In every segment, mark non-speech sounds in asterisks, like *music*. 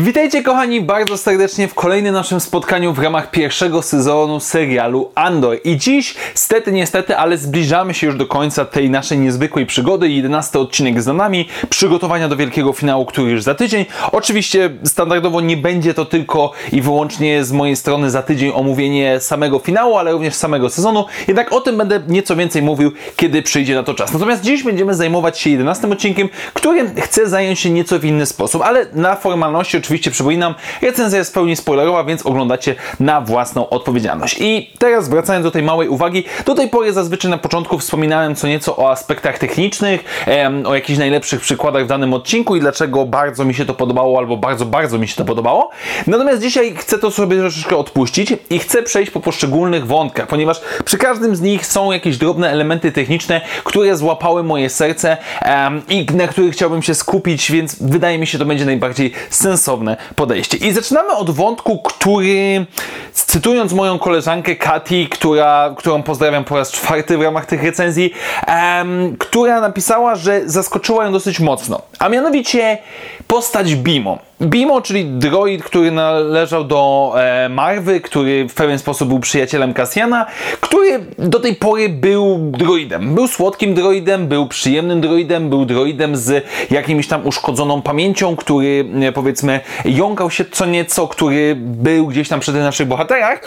Witajcie kochani bardzo serdecznie w kolejnym naszym spotkaniu w ramach pierwszego sezonu serialu Andor. I dziś, stety, niestety, ale zbliżamy się już do końca tej naszej niezwykłej przygody. 11 odcinek za nami, przygotowania do wielkiego finału, który już za tydzień. Oczywiście standardowo nie będzie to tylko i wyłącznie z mojej strony za tydzień omówienie samego finału, ale również samego sezonu. Jednak o tym będę nieco więcej mówił, kiedy przyjdzie na to czas. Natomiast dziś będziemy zajmować się 11 odcinkiem, którym chcę zająć się nieco w inny sposób, ale na formalności oczywiście przypominam, recenzja jest w pełni spoilerowa, więc oglądacie na własną odpowiedzialność. I teraz wracając do tej małej uwagi, do tej pory zazwyczaj na początku wspominałem co nieco o aspektach technicznych, em, o jakichś najlepszych przykładach w danym odcinku i dlaczego bardzo mi się to podobało, albo bardzo, bardzo mi się to podobało. Natomiast dzisiaj chcę to sobie troszeczkę odpuścić i chcę przejść po poszczególnych wątkach, ponieważ przy każdym z nich są jakieś drobne elementy techniczne, które złapały moje serce em, i na których chciałbym się skupić, więc wydaje mi się, to będzie najbardziej sensowne podejście. I zaczynamy od wątku, który, cytując moją koleżankę Kati, która, którą pozdrawiam po raz czwarty w ramach tych recenzji, em, która napisała, że zaskoczyła ją dosyć mocno. A mianowicie postać Bimo. Bimo, czyli droid, który należał do e, Marwy, który w pewien sposób był przyjacielem Cassiana, który do tej pory był droidem. Był słodkim droidem, był przyjemnym droidem, był droidem z jakimś tam uszkodzoną pamięcią, który e, powiedzmy jąkał się co nieco, który był gdzieś tam przy tych naszych bohaterach,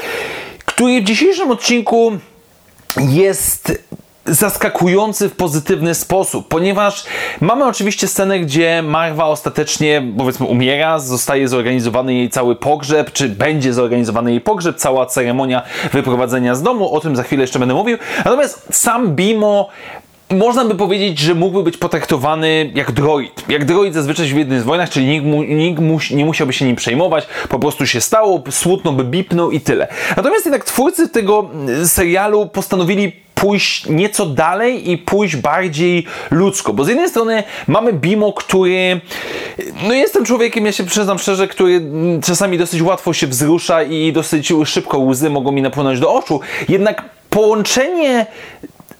który w dzisiejszym odcinku jest zaskakujący w pozytywny sposób, ponieważ mamy oczywiście scenę, gdzie Marwa ostatecznie, powiedzmy, umiera, zostaje zorganizowany jej cały pogrzeb, czy będzie zorganizowany jej pogrzeb, cała ceremonia wyprowadzenia z domu, o tym za chwilę jeszcze będę mówił. Natomiast sam Bimo można by powiedzieć, że mógłby być potraktowany jak droid. Jak droid zazwyczaj w jednej z wojnach, czyli nikt, mu, nikt nie musiałby się nim przejmować, po prostu się stało, smutno by bipnął i tyle. Natomiast jednak twórcy tego serialu postanowili pójść nieco dalej i pójść bardziej ludzko, bo z jednej strony mamy Bimo, który no jestem człowiekiem, ja się przyznam szczerze, który czasami dosyć łatwo się wzrusza i dosyć szybko łzy mogą mi napłynąć do oczu, jednak połączenie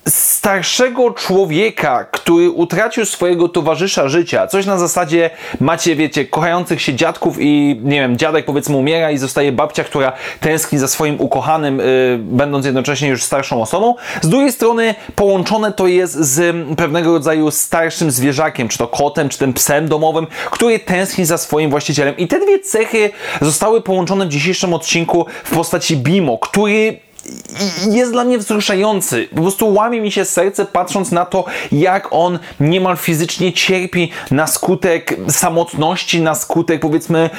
starszego człowieka, który utracił swojego towarzysza życia, coś na zasadzie macie, wiecie, kochających się dziadków i nie wiem, dziadek powiedzmy umiera i zostaje babcia, która tęskni za swoim ukochanym, yy, będąc jednocześnie już starszą osobą. Z drugiej strony połączone to jest z pewnego rodzaju starszym zwierzakiem, czy to kotem, czy tym psem domowym, który tęskni za swoim właścicielem. I te dwie cechy zostały połączone w dzisiejszym odcinku w postaci Bimo, który jest dla mnie wzruszający. Po prostu łamie mi się serce patrząc na to, jak on niemal fizycznie cierpi na skutek samotności, na skutek powiedzmy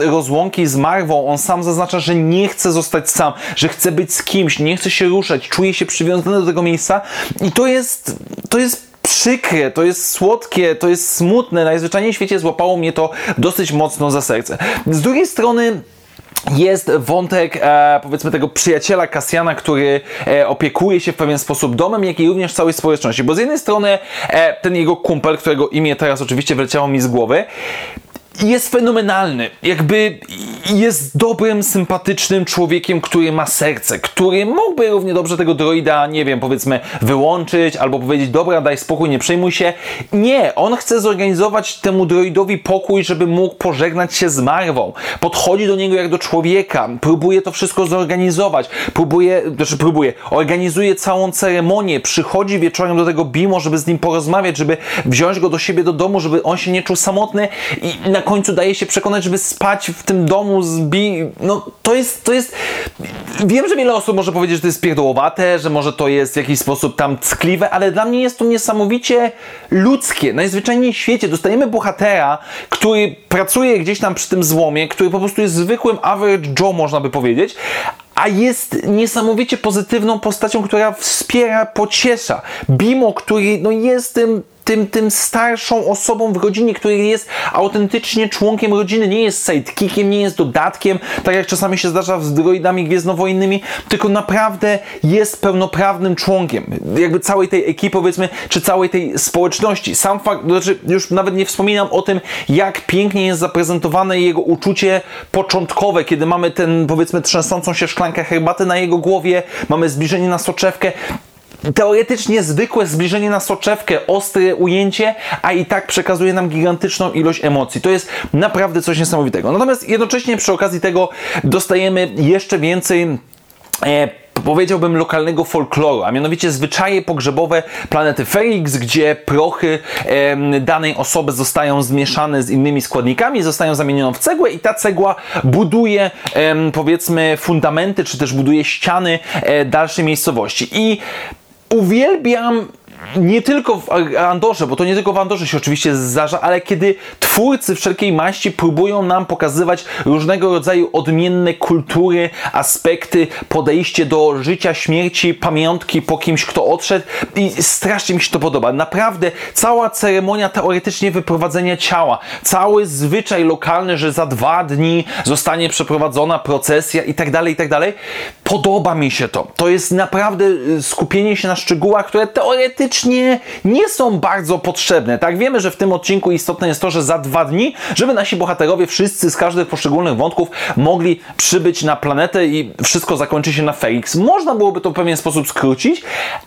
rozłąki z Marwą. On sam zaznacza, że nie chce zostać sam, że chce być z kimś, nie chce się ruszać, czuje się przywiązany do tego miejsca i to jest, to jest przykre, to jest słodkie, to jest smutne. Najzwyczajniej w świecie złapało mnie to dosyć mocno za serce. Z drugiej strony jest wątek e, powiedzmy tego przyjaciela Kasjana, który e, opiekuje się w pewien sposób domem, jak i również całej społeczności. Bo z jednej strony e, ten jego kumpel, którego imię teraz oczywiście wyleciało mi z głowy, jest fenomenalny. Jakby jest dobrym, sympatycznym człowiekiem, który ma serce, który mógłby równie dobrze tego droida, nie wiem, powiedzmy, wyłączyć albo powiedzieć, dobra, daj spokój, nie przejmuj się. Nie, on chce zorganizować temu droidowi pokój, żeby mógł pożegnać się z Marwą. Podchodzi do niego jak do człowieka, próbuje to wszystko zorganizować, próbuje, znaczy próbuje, organizuje całą ceremonię, przychodzi wieczorem do tego Bimo, żeby z nim porozmawiać, żeby wziąć go do siebie do domu, żeby on się nie czuł samotny i na końcu daje się przekonać, żeby spać w tym domu z Bi... No to jest, to jest... Wiem, że wiele osób może powiedzieć, że to jest pierdołowate, że może to jest w jakiś sposób tam ckliwe, ale dla mnie jest to niesamowicie ludzkie. Najzwyczajniej w świecie dostajemy bohatera, który pracuje gdzieś tam przy tym złomie, który po prostu jest zwykłym average Joe, można by powiedzieć, a jest niesamowicie pozytywną postacią, która wspiera, pociesza. Bimo, który no, jest tym tym, tym starszą osobą w rodzinie, który jest autentycznie członkiem rodziny, nie jest sidekickiem, nie jest dodatkiem, tak jak czasami się zdarza z droidami gwiezdnowojennymi, tylko naprawdę jest pełnoprawnym członkiem jakby całej tej ekipy, powiedzmy, czy całej tej społeczności. Sam fakt, znaczy już nawet nie wspominam o tym, jak pięknie jest zaprezentowane jego uczucie początkowe, kiedy mamy ten, powiedzmy, trzęsącą się szklankę herbaty na jego głowie, mamy zbliżenie na soczewkę, teoretycznie zwykłe zbliżenie na soczewkę, ostre ujęcie, a i tak przekazuje nam gigantyczną ilość emocji. To jest naprawdę coś niesamowitego. Natomiast jednocześnie przy okazji tego dostajemy jeszcze więcej e, powiedziałbym lokalnego folkloru, a mianowicie zwyczaje pogrzebowe planety Felix, gdzie prochy e, danej osoby zostają zmieszane z innymi składnikami, zostają zamienione w cegłę i ta cegła buduje e, powiedzmy fundamenty, czy też buduje ściany e, dalszej miejscowości. I uwielbiam nie tylko w Andorze, bo to nie tylko w Andorze się oczywiście zdarza, ale kiedy twórcy wszelkiej maści próbują nam pokazywać różnego rodzaju odmienne kultury, aspekty, podejście do życia, śmierci, pamiątki po kimś, kto odszedł i strasznie mi się to podoba. Naprawdę cała ceremonia teoretycznie wyprowadzenia ciała, cały zwyczaj lokalny, że za dwa dni zostanie przeprowadzona procesja i tak dalej, i tak dalej. Podoba mi się to. To jest naprawdę y, skupienie się na szczegółach, które teoretycznie nie są bardzo potrzebne. Tak, wiemy, że w tym odcinku istotne jest to, że za dwa dni, żeby nasi bohaterowie wszyscy z każdych poszczególnych wątków mogli przybyć na planetę i wszystko zakończy się na Felix. Można byłoby to w pewien sposób skrócić,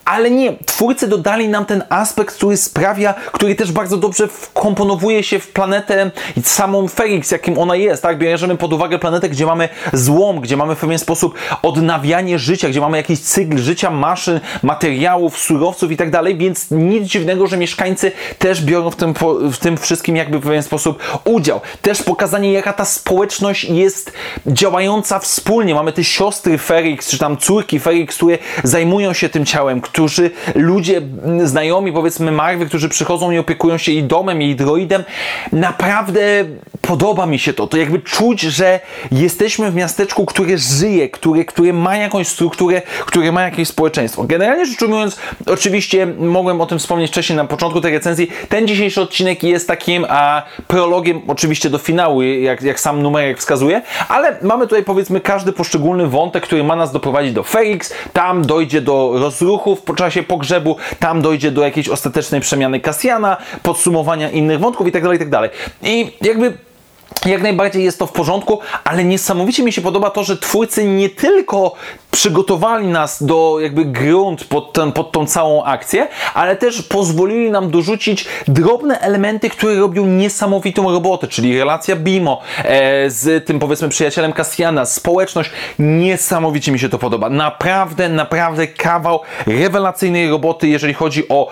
ale nie. Twórcy dodali nam ten aspekt, który sprawia, który też bardzo dobrze wkomponowuje się w planetę i samą Felix, jakim ona jest. Tak, bierzemy pod uwagę planetę, gdzie mamy złom, gdzie mamy w pewien sposób odnawianie życia, gdzie mamy jakiś cykl życia maszyn, materiałów, surowców i tak dalej, więc nic dziwnego, że mieszkańcy też biorą w tym, w tym wszystkim jakby w pewien sposób udział. Też pokazanie, jaka ta społeczność jest działająca wspólnie. Mamy te siostry Ferix, czy tam córki Ferix, które zajmują się tym ciałem, którzy ludzie, znajomi powiedzmy Marwy, którzy przychodzą i opiekują się jej domem, jej droidem. Naprawdę podoba mi się to. To jakby czuć, że jesteśmy w miasteczku, które żyje, które, które ma jakąś strukturę, które ma jakieś społeczeństwo. Generalnie rzecz ujmując, oczywiście mogłem o tym wspomnieć wcześniej na początku tej recenzji. Ten dzisiejszy odcinek jest takim a, prologiem oczywiście do finału, jak, jak sam numerek wskazuje, ale mamy tutaj powiedzmy każdy poszczególny wątek, który ma nas doprowadzić do Felix, tam dojdzie do rozruchów po czasie pogrzebu, tam dojdzie do jakiejś ostatecznej przemiany Kasjana, podsumowania innych wątków itd., tak itd. Tak I jakby jak najbardziej jest to w porządku, ale niesamowicie mi się podoba to, że twórcy nie tylko przygotowali nas do jakby grunt pod, ten, pod tą całą akcję, ale też pozwolili nam dorzucić drobne elementy, które robią niesamowitą robotę, czyli relacja Bimo e, z tym powiedzmy przyjacielem Castiana, społeczność. Niesamowicie mi się to podoba. Naprawdę, naprawdę kawał rewelacyjnej roboty, jeżeli chodzi o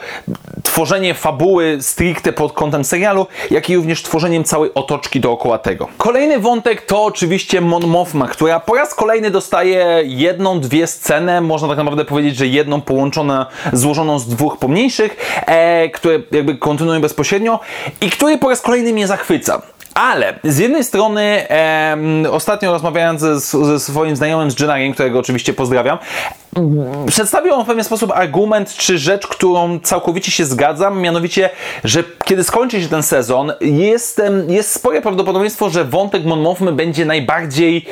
tworzenie fabuły stricte pod kątem serialu, jak i również tworzeniem całej otoczki dookoła tego. Kolejny wątek to oczywiście Mon Mothma, która po raz kolejny dostaje jedną, dwie sceny, można tak naprawdę powiedzieć, że jedną połączoną, złożoną z dwóch pomniejszych, e, które jakby kontynuują bezpośrednio i który po raz kolejny mnie zachwyca. Ale z jednej strony ostatnio rozmawiając ze, ze, swoim znajomym z Jenariem, którego oczywiście pozdrawiam, przedstawił on w pewien sposób argument czy rzecz, którą całkowicie się zgadzam, mianowicie, że kiedy skończy się ten sezon, jest, jest spore prawdopodobieństwo, że wątek Mon Mothmy będzie najbardziej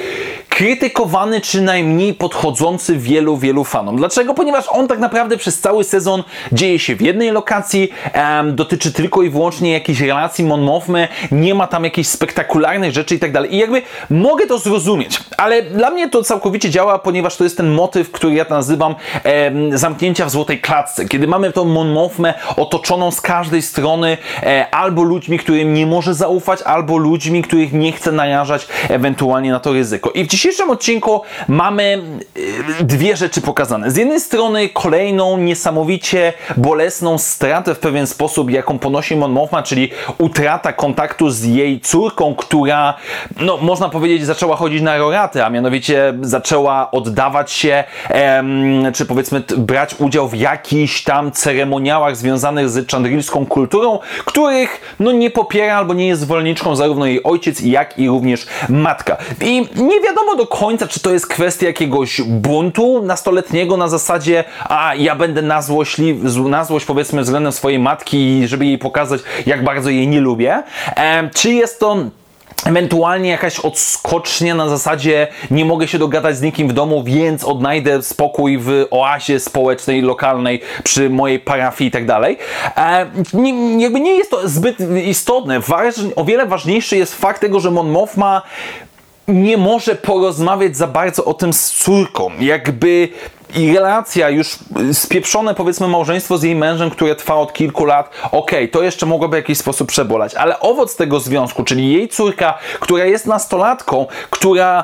krytykowany czy najmniej podchodzący wielu, wielu fanom. Dlaczego? Ponieważ on tak naprawdę przez cały sezon dzieje się w jednej lokacji, um, dotyczy tylko i wyłącznie jakiejś relacji Mon Mothmy, nie ma tam jakichś spektakularnych rzeczy i tak dalej. I jakby mogę to zrozumieć, ale dla mnie to całkowicie działa, ponieważ to jest ten motyw, który ja nazywam um, zamknięcia w złotej klatce. Kiedy mamy tą Mon Mothmę otoczoną z każdej strony e, albo ludźmi, którym nie może zaufać, albo ludźmi, których nie chce narażać ewentualnie na to ryzyko. I w dzisiejszym odcinku mamy y, dwie rzeczy pokazane. Z jednej strony kolejną niesamowicie bolesną stratę w pewien sposób, jaką ponosi Mon Mothma, czyli utrata kontaktu z jej córką, która, no można powiedzieć, zaczęła chodzić na roraty, a mianowicie zaczęła oddawać się, em, czy powiedzmy brać udział w jakichś tam ceremoniałach związanych z czandrilską kulturą, których no nie popiera albo nie jest zwolenniczką zarówno jej ojciec, jak i również matka. I nie wiadomo do końca, czy to jest kwestia jakiegoś buntu nastoletniego na zasadzie, a ja będę na, złośli, na złość powiedzmy względem swojej matki, żeby jej pokazać, jak bardzo jej nie lubię, e, czy jest to Ewentualnie jakaś odskocznia na zasadzie nie mogę się dogadać z nikim w domu, więc odnajdę spokój w oazie społecznej, lokalnej, przy mojej parafii i tak dalej. E, jakby nie jest to zbyt istotne. Waż, o wiele ważniejszy jest fakt tego, że Mon Mothma nie może porozmawiać za bardzo o tym z córką. Jakby i relacja, już spieprzone powiedzmy małżeństwo z jej mężem, które trwa od kilku lat, okej, okay, to jeszcze mogłoby w jakiś sposób przebolać, ale owoc tego związku, czyli jej córka, która jest nastolatką, która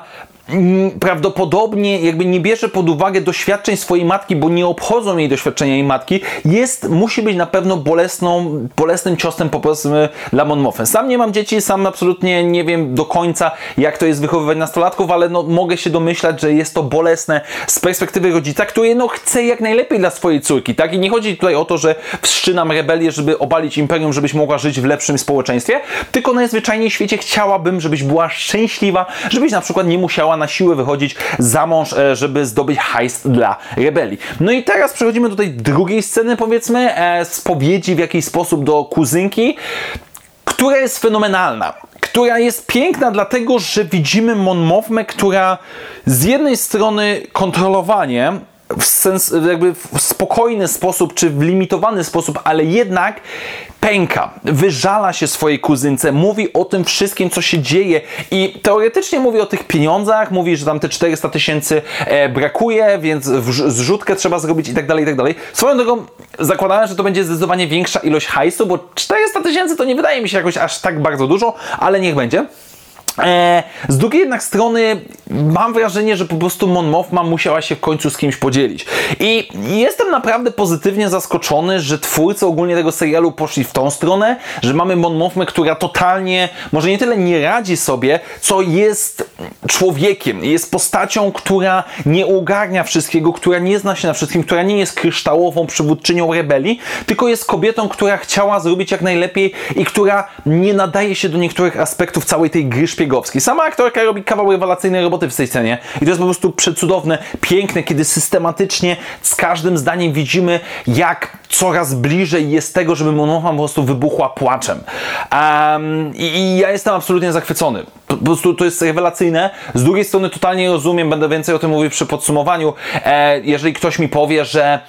prawdopodobnie jakby nie bierze pod uwagę doświadczeń swojej matki, bo nie obchodzą jej doświadczenia jej matki, jest, musi być na pewno bolesną, bolesnym ciosem po prostu dla Monmouthem. Sam nie mam dzieci, sam absolutnie nie wiem do końca, jak to jest wychowywać nastolatków, ale no, mogę się domyślać, że jest to bolesne z perspektywy rodzica, który no, chce jak najlepiej dla swojej córki, tak? I nie chodzi tutaj o to, że wszczynam rebelię, żeby obalić imperium, żebyś mogła żyć w lepszym społeczeństwie, tylko najzwyczajniej w świecie chciałabym, żebyś była szczęśliwa, żebyś na przykład nie musiała na siłę wychodzić za mąż, e, żeby zdobyć hajs dla rebelii. No i teraz przechodzimy do tej drugiej sceny, powiedzmy, e, spowiedzi w jakiś sposób do kuzynki, która jest fenomenalna która jest piękna dlatego, że widzimy Mon która z jednej strony kontrolowanie w, sens, jakby w spokojny sposób, czy w limitowany sposób, ale jednak pęka, wyżala się swojej kuzynce, mówi o tym wszystkim, co się dzieje i teoretycznie mówi o tych pieniądzach, mówi, że tam te 400 tysięcy e, brakuje, więc zrzutkę trzeba zrobić i tak dalej, i tak dalej. Swoją drogą zakładałem, że to będzie zdecydowanie większa ilość hajsu, bo 400 tysięcy to nie wydaje mi się jakoś aż tak bardzo dużo, ale niech będzie. E, z drugiej jednak strony mam wrażenie, że po prostu Mon Mothma musiała się w końcu z kimś podzielić. I jestem naprawdę pozytywnie zaskoczony, że twórcy ogólnie tego serialu poszli w tą stronę, że mamy Mon Mothmę, która totalnie, może nie tyle nie radzi sobie, co jest człowiekiem, jest postacią, która nie ogarnia wszystkiego, która nie zna się na wszystkim, która nie jest kryształową przywódczynią rebelii, tylko jest kobietą, która chciała zrobić jak najlepiej i która nie nadaje się do niektórych aspektów całej tej gry Sama aktorka robi kawał rewelacyjnej roboty w tej scenie i to jest po prostu przecudowne, piękne, kiedy systematycznie z każdym zdaniem widzimy, jak coraz bliżej jest tego, żeby Monoha po prostu wybuchła płaczem. Um, i, I ja jestem absolutnie zachwycony. Po prostu to jest rewelacyjne. Z drugiej strony totalnie rozumiem, będę więcej o tym mówił przy podsumowaniu, e, jeżeli ktoś mi powie, że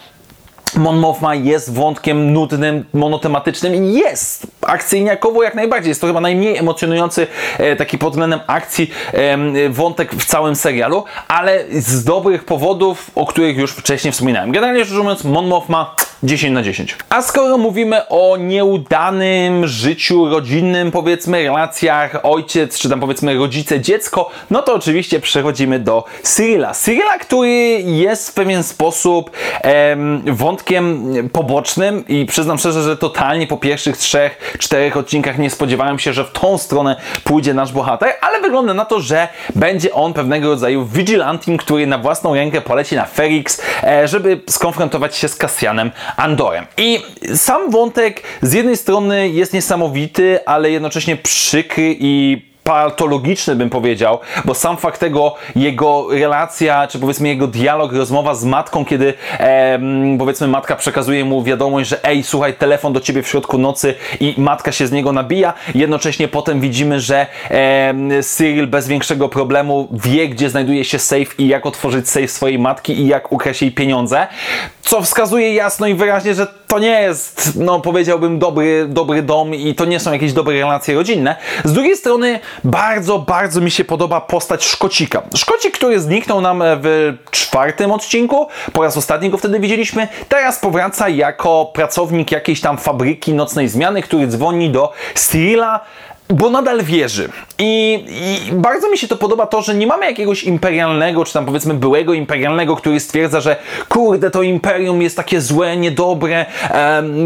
Mon Mothma jest wątkiem nudnym, monotematycznym i jest akcyjniakowo jak najbardziej. Jest to chyba najmniej emocjonujący e, taki pod względem akcji e, wątek w całym serialu, ale z dobrych powodów, o których już wcześniej wspominałem. Generalnie rzecz ujmując, Mon Mothma 10 na 10. A skoro mówimy o nieudanym życiu rodzinnym, powiedzmy, relacjach ojciec, czy tam powiedzmy rodzice, dziecko, no to oczywiście przechodzimy do Cyrilla. Cyrilla, który jest w pewien sposób em, wątkiem pobocznym i przyznam szczerze, że totalnie po pierwszych trzech, czterech odcinkach nie spodziewałem się, że w tą stronę pójdzie nasz bohater, ale wygląda na to, że będzie on pewnego rodzaju vigilantim, który na własną rękę poleci na Ferix, e, żeby skonfrontować się z Cassianem Andorem. I sam wątek z jednej strony jest niesamowity, ale jednocześnie przykry i patologiczny, bym powiedział, bo sam fakt tego, jego relacja, czy powiedzmy jego dialog, rozmowa z matką, kiedy e, powiedzmy matka przekazuje mu wiadomość, że ej, słuchaj, telefon do ciebie w środku nocy i matka się z niego nabija, jednocześnie potem widzimy, że e, Cyril bez większego problemu wie, gdzie znajduje się safe i jak otworzyć safe swojej matki i jak ukraść jej pieniądze, co wskazuje jasno i wyraźnie, że to nie jest, no powiedziałbym, dobry, dobry dom i to nie są jakieś dobre relacje rodzinne. Z drugiej strony bardzo, bardzo mi się podoba postać Szkocika. Szkocik, który zniknął nam w czwartym odcinku, po raz ostatni go wtedy widzieliśmy, teraz powraca jako pracownik jakiejś tam fabryki nocnej zmiany, który dzwoni do Cyrilla, bo nadal wierzy. I, I, bardzo mi się to podoba to, że nie mamy jakiegoś imperialnego, czy tam powiedzmy byłego imperialnego, który stwierdza, że kurde, to imperium jest takie złe, niedobre,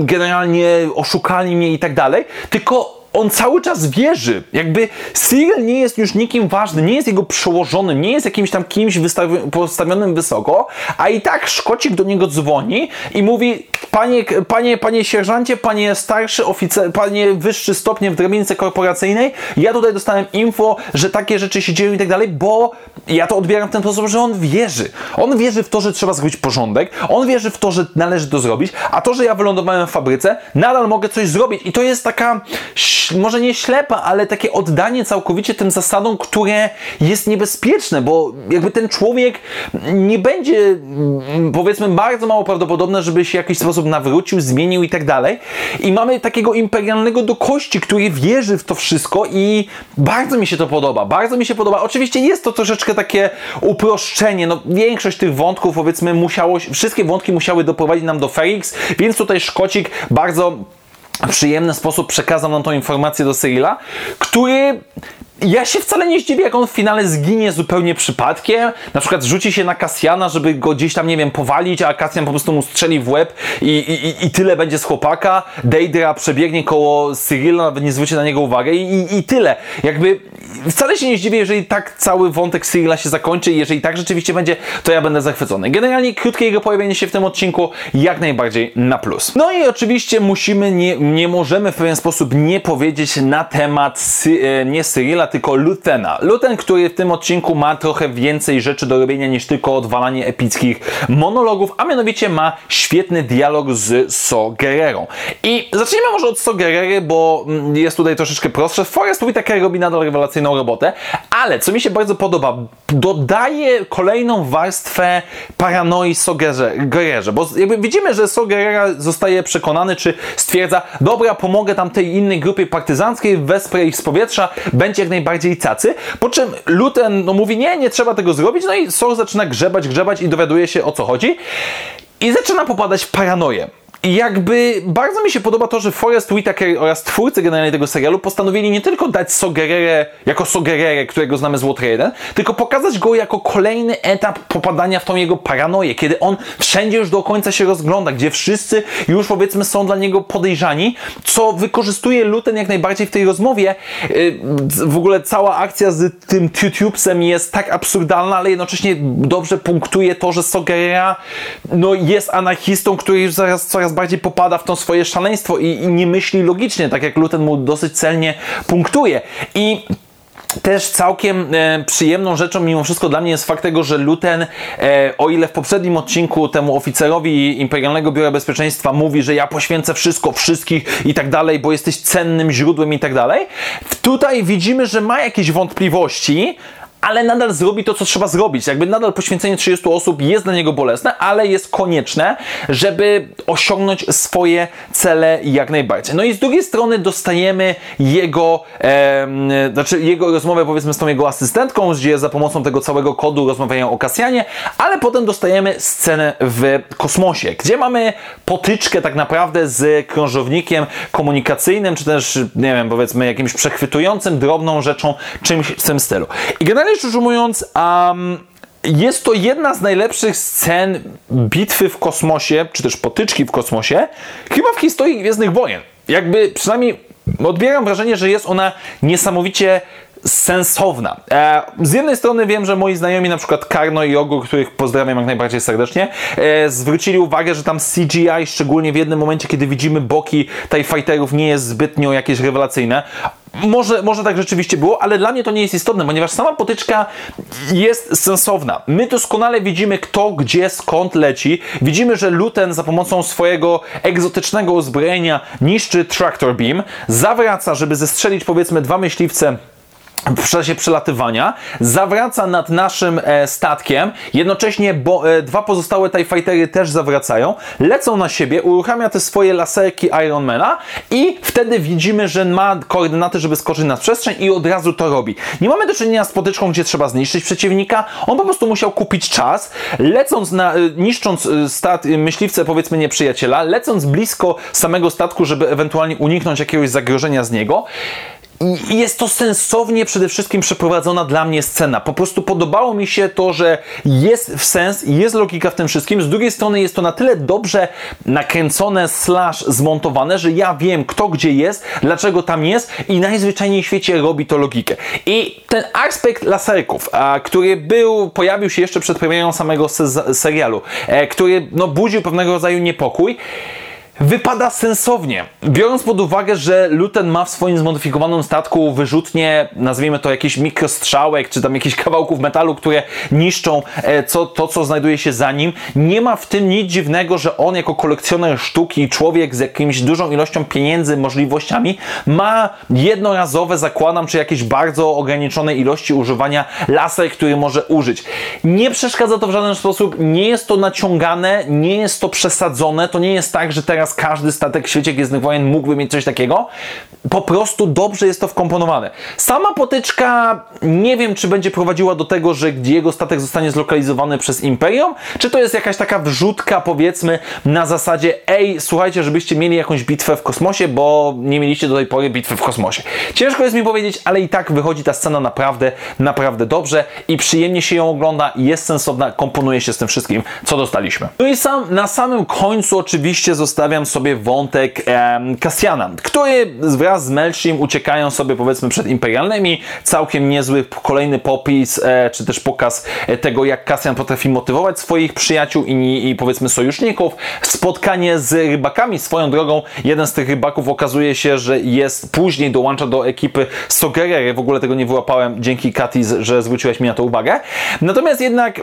generalnie oszukali mnie i tak dalej, tylko on cały czas wierzy. Jakby Cyril nie jest już nikim ważny, nie jest jego przełożonym, nie jest jakimś tam kimś postawionym wysoko, a i tak Szkocik do niego dzwoni i mówi panie, panie, panie sierżancie, panie starszy oficer, panie wyższy stopnie w drabince korporacyjnej, ja tutaj dostałem info, że takie rzeczy się dzieją i tak dalej, bo ja to odbieram w ten sposób, że on wierzy. On wierzy w to, że trzeba zrobić porządek, on wierzy w to, że należy to zrobić, a to, że ja wylądowałem w fabryce, nadal mogę coś zrobić i to jest taka, może nie ślepa, ale takie oddanie całkowicie tym zasadom, które jest niebezpieczne, bo jakby ten człowiek nie będzie, mm, powiedzmy, bardzo mało prawdopodobne, żeby się w jakiś sposób nawrócił, zmienił i tak dalej. I mamy takiego imperialnego do kości, który wierzy w to wszystko i bardzo mi się to podoba. Bardzo mi się podoba. Oczywiście jest to troszeczkę takie uproszczenie. No, większość tych wątków, powiedzmy, musiało, wszystkie wątki musiały doprowadzić nam do Felix, więc tutaj Szkocik bardzo przyjemny sposób przekazał nam tą informację do Cyrilla, który ja się wcale nie zdziwię, jak on w finale zginie zupełnie przypadkiem. Na przykład rzuci się na Kasjana, żeby go gdzieś tam, nie wiem, powalić, a Kasjan po prostu mu strzeli w łeb i, i, i tyle będzie z chłopaka. Deidra przebiegnie koło Cyrilla, nawet nie zwróci na niego uwagę i, i, i tyle. Jakby wcale się nie zdziwię, jeżeli tak cały wątek Cyrilla się zakończy i jeżeli tak rzeczywiście będzie, to ja będę zachwycony. Generalnie krótkie jego pojawienie się w tym odcinku jak najbardziej na plus. No i oczywiście musimy, nie, nie możemy w pewien sposób nie powiedzieć na temat e, nie Cyrilla, tylko Lutena. Luten, który w tym odcinku ma trochę więcej rzeczy do robienia niż tylko odwalanie epickich monologów, a mianowicie ma świetny dialog z So Guerrero. I zacznijmy może od So Guerrero, bo mm, jest tutaj troszeczkę prostsze. Forrest Whitaker robi nadal rewelacyjną robotę, ale co mi się bardzo podoba, dodaje kolejną warstwę paranoi So Guerrerze, bo jakby widzimy, że So Guerrero zostaje przekonany, czy stwierdza, dobra, pomogę tam tej innej grupie partyzanckiej, wesprę ich z powietrza, będzie jak najbardziej cacy, po czym Luten no, mówi, nie, nie trzeba tego zrobić, no i Sol zaczyna grzebać, grzebać i dowiaduje się o co chodzi i zaczyna popadać w paranoję. I jakby bardzo mi się podoba to, że Forrest Whitaker oraz twórcy generalnie tego serialu postanowili nie tylko dać Sogerere jako Sogerere, którego znamy z Water 1, tylko pokazać go jako kolejny etap popadania w tą jego paranoję, kiedy on wszędzie już do końca się rozgląda, gdzie wszyscy już powiedzmy są dla niego podejrzani, co wykorzystuje Luten jak najbardziej w tej rozmowie. Y, w ogóle cała akcja z tym Tutubesem jest tak absurdalna, ale jednocześnie dobrze punktuje to, że Sogerera no, jest anarchistą, który już zaraz coraz coraz bardziej popada w to swoje szaleństwo i, i nie myśli logicznie, tak jak Luten mu dosyć celnie punktuje. I też całkiem e, przyjemną rzeczą mimo wszystko dla mnie jest fakt tego, że Luten, e, o ile w poprzednim odcinku temu oficerowi Imperialnego Biura Bezpieczeństwa mówi, że ja poświęcę wszystko, wszystkich i tak dalej, bo jesteś cennym źródłem i tak dalej, tutaj widzimy, że ma jakieś wątpliwości, ale nadal zrobi to, co trzeba zrobić. Jakby nadal poświęcenie 30 osób jest dla niego bolesne, ale jest konieczne, żeby osiągnąć swoje cele jak najbardziej. No i z drugiej strony dostajemy jego, e, znaczy jego rozmowę powiedzmy z tą jego asystentką, gdzie za pomocą tego całego kodu rozmawiają o Kasjanie, ale potem dostajemy scenę w kosmosie, gdzie mamy potyczkę tak naprawdę z krążownikiem komunikacyjnym, czy też, nie wiem, powiedzmy jakimś przechwytującym drobną rzeczą, czymś w tym stylu. I generalnie generalnie rzecz ujmując, um, jest to jedna z najlepszych scen bitwy w kosmosie, czy też potyczki w kosmosie, chyba w historii Gwiezdnych Wojen. Jakby przynajmniej odbieram wrażenie, że jest ona niesamowicie sensowna. E, z jednej strony wiem, że moi znajomi, na przykład Karno i Ogur, których pozdrawiam jak najbardziej serdecznie, e, zwrócili uwagę, że tam CGI, szczególnie w jednym momencie, kiedy widzimy boki TIE Fighterów, nie jest zbytnio jakieś rewelacyjne. Może, może tak rzeczywiście było, ale dla mnie to nie jest istotne, ponieważ sama potyczka jest sensowna. My doskonale widzimy kto, gdzie, skąd leci. Widzimy, że Luten za pomocą swojego egzotycznego uzbrojenia niszczy Tractor Beam, zawraca, żeby zestrzelić powiedzmy dwa myśliwce w czasie przelatywania, zawraca nad naszym e, statkiem, jednocześnie bo, e, dwa pozostałe TIE Fightery też zawracają, lecą na siebie, uruchamia te swoje laserki Ironmana i wtedy widzimy, że ma koordynaty, żeby skoczyć na przestrzeń i od razu to robi. Nie mamy do czynienia z potyczką, gdzie trzeba zniszczyć przeciwnika, on po prostu musiał kupić czas, lecąc na, e, niszcząc e, stat, e, myśliwce powiedzmy nieprzyjaciela, lecąc blisko samego statku, żeby ewentualnie uniknąć jakiegoś zagrożenia z niego, I jest to sensownie przede wszystkim przeprowadzona dla mnie scena. Po prostu podobało mi się to, że jest w sens, jest logika w tym wszystkim. Z drugiej strony jest to na tyle dobrze nakręcone, slash zmontowane, że ja wiem kto gdzie jest, dlaczego tam jest i najzwyczajniej w świecie robi to logikę. I ten aspekt laserków, a, który był, pojawił się jeszcze przed premierą samego se serialu, e, który no, budził pewnego rodzaju niepokój, wypada sensownie. Biorąc pod uwagę, że Luten ma w swoim zmodyfikowanym statku wyrzutnie, nazwijmy to jakiś mikrostrzałek, czy tam jakichś *laughs* kawałków metalu, które niszczą e, co, to, co znajduje się za nim, nie ma w tym nic dziwnego, że on jako kolekcjoner sztuki, człowiek z jakimś dużą ilością pieniędzy, możliwościami, ma jednorazowe, zakładam, czy jakieś bardzo ograniczone ilości używania laser, który może użyć. Nie przeszkadza to w żaden sposób, nie jest to naciągane, nie jest to przesadzone, to nie jest tak, że teraz teraz każdy statek w świecie Gwiezdnych Wojen mógłby mieć coś takiego. Po prostu dobrze jest to wkomponowane. Sama potyczka nie wiem, czy będzie prowadziła do tego, że jego statek zostanie zlokalizowany przez Imperium, czy to jest jakaś taka wrzutka, powiedzmy, na zasadzie ej, słuchajcie, żebyście mieli jakąś bitwę w kosmosie, bo nie mieliście do tej pory bitwy w kosmosie. Ciężko jest mi powiedzieć, ale i tak wychodzi ta scena naprawdę, naprawdę dobrze i przyjemnie się ją ogląda, jest sensowna, komponuje się z tym wszystkim, co dostaliśmy. No i sam, na samym końcu oczywiście zostawiam sobie wątek Kasjana, który wraz z Melchim uciekają sobie powiedzmy przed imperialnymi. Całkiem niezły kolejny popis, e, czy też pokaz e, tego, jak Kasjan potrafi motywować swoich przyjaciół i, i powiedzmy sojuszników. Spotkanie z rybakami swoją drogą. Jeden z tych rybaków okazuje się, że jest później dołącza do ekipy Sogerery. W ogóle tego nie wyłapałem. Dzięki Katis, że zwróciłeś mi na to uwagę. Natomiast jednak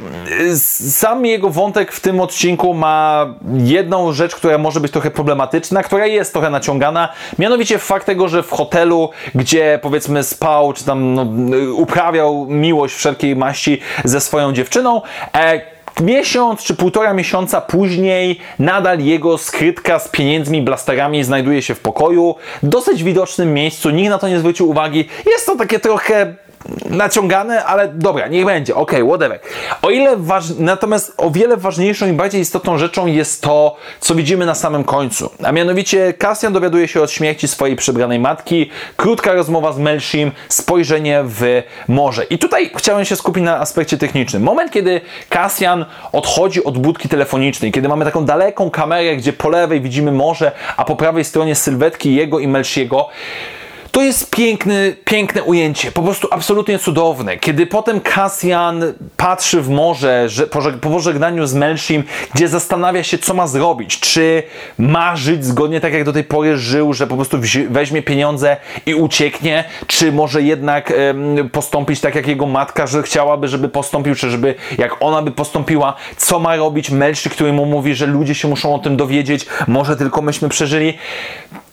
sam jego wątek w tym odcinku ma jedną rzecz, która może być trochę problematyczna, która jest trochę naciągana. Mianowicie fakt tego, że w hotelu, gdzie powiedzmy spał, czy tam no, uprawiał miłość wszelkiej maści ze swoją dziewczyną, e, Miesiąc czy półtora miesiąca później nadal jego skrytka z pieniędzmi, blasterami znajduje się w pokoju, dosyć widocznym miejscu, nikt na to nie zwrócił uwagi. Jest to takie trochę naciągane, ale dobra, niech będzie, ok, whatever. O ile waż... Natomiast o wiele ważniejszą i bardziej istotną rzeczą jest to, co widzimy na samym końcu. A mianowicie Cassian dowiaduje się od śmierci swojej przybranej matki, krótka rozmowa z Melshim, spojrzenie w morze. I tutaj chciałem się skupić na aspekcie technicznym. Moment, kiedy Cassian odchodzi od budki telefonicznej, kiedy mamy taką daleką kamerę, gdzie po lewej widzimy morze, a po prawej stronie sylwetki jego i Melshiego, to jest piękny, piękne ujęcie, po prostu absolutnie cudowne. Kiedy potem Cassian patrzy w morze, że, po, po pożegnaniu z Melshim, gdzie zastanawia się, co ma zrobić. Czy ma żyć zgodnie tak, jak do tej pory żył, że po prostu weźmie pieniądze i ucieknie, czy może jednak um, postąpić tak, jak jego matka, że chciałaby, żeby postąpił, czy żeby jak ona by postąpiła, co ma robić Melszy, który mu mówi, że ludzie się muszą o tym dowiedzieć, może tylko myśmy przeżyli.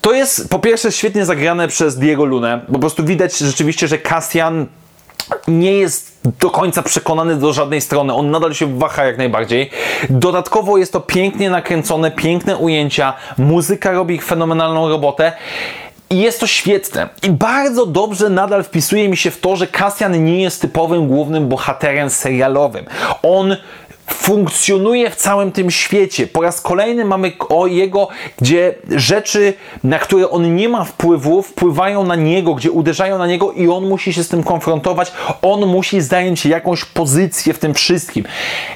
To jest po pierwsze świetnie zagrane przez Diego Lunę. Po prostu widać rzeczywiście, że Cassian nie jest do końca przekonany do żadnej strony. On nadal się waha jak najbardziej. Dodatkowo jest to pięknie nakręcone, piękne ujęcia. Muzyka robi fenomenalną robotę. I jest to świetne. I bardzo dobrze nadal wpisuje mi się w to, że Cassian nie jest typowym głównym bohaterem serialowym. On funkcjonuje w całym tym świecie. Po raz kolejny mamy o jego, gdzie rzeczy, na które on nie ma wpływu, wpływają na niego, gdzie uderzają na niego i on musi się z tym konfrontować. On musi zająć jakąś pozycję w tym wszystkim.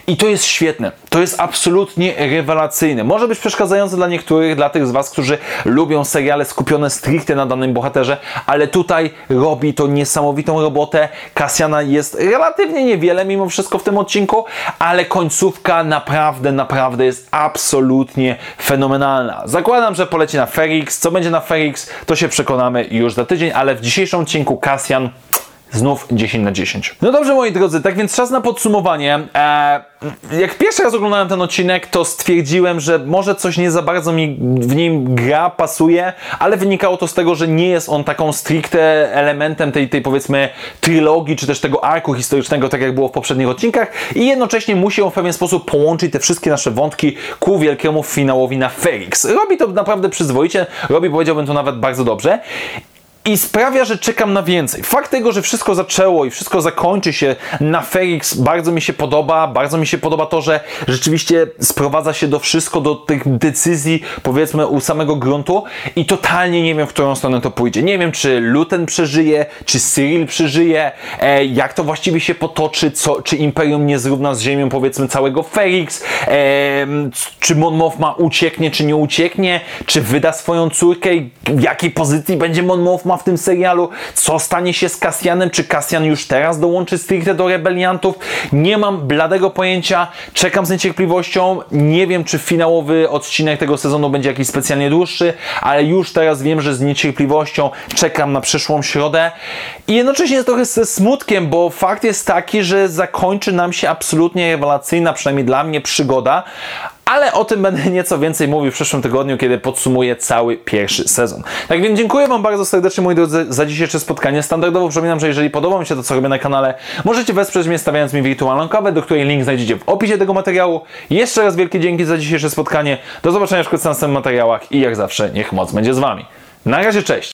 I to jest świetne. To jest absolutnie rewelacyjne. Może być przeszkadzające dla niektórych, dla tych z Was, którzy lubią seriale skupione stricte na danym bohaterze, ale tutaj robi to niesamowitą robotę. Kasjana jest relatywnie niewiele mimo wszystko w tym odcinku, ale końcówka naprawdę, naprawdę jest absolutnie fenomenalna. Zakładam, że poleci na Ferix. Co będzie na Ferix, to się przekonamy już za tydzień, ale w dzisiejszym odcinku Kasjan Znów 10 na 10. No dobrze, moi drodzy, tak więc czas na podsumowanie. Eee, jak pierwszy raz oglądałem ten odcinek, to stwierdziłem, że może coś nie za bardzo mi w nim gra, pasuje, ale wynikało to z tego, że nie jest on taką stricte elementem tej, tej powiedzmy trylogii, czy też tego arku historycznego, tak jak było w poprzednich odcinkach i jednocześnie musi on w pewien sposób połączyć te wszystkie nasze wątki ku wielkiemu finałowi na Felix. Robi to naprawdę przyzwoicie, robi powiedziałbym to nawet bardzo dobrze i sprawia, że czekam na więcej. Fakt tego, że wszystko zaczęło i wszystko zakończy się na Felix bardzo mi się podoba, bardzo mi się podoba to, że rzeczywiście sprowadza się do wszystko, do tych decyzji powiedzmy u samego gruntu i totalnie nie wiem, w którą stronę to pójdzie. Nie wiem, czy Luten przeżyje, czy Cyril przeżyje, e, jak to właściwie się potoczy, co, czy Imperium nie zrówna z ziemią powiedzmy całego Felix, e, czy Mon Mothma ucieknie, czy nie ucieknie, czy wyda swoją córkę w jakiej pozycji będzie Mon Mothma w tym serialu, co stanie się z Cassianem, czy Cassian już teraz dołączy stricte do rebeliantów, nie mam bladego pojęcia, czekam z niecierpliwością, nie wiem czy finałowy odcinek tego sezonu będzie jakiś specjalnie dłuższy, ale już teraz wiem, że z niecierpliwością czekam na przyszłą środę. I jednocześnie trochę ze smutkiem, bo fakt jest taki, że zakończy nam się absolutnie rewelacyjna, przynajmniej dla mnie, przygoda, ale o tym będę nieco więcej mówił w przyszłym tygodniu, kiedy podsumuję cały pierwszy sezon. Tak więc dziękuję Wam bardzo serdecznie, moi drodzy, za dzisiejsze spotkanie. Standardowo przypominam, że jeżeli podoba mi się to, co robię na kanale, możecie wesprzeć mnie stawiając mi wirtualną kawę, do której link znajdziecie w opisie tego materiału. Jeszcze raz wielkie dzięki za dzisiejsze spotkanie. Do zobaczenia na następnych materiałach i jak zawsze niech moc będzie z Wami. Na razie, cześć!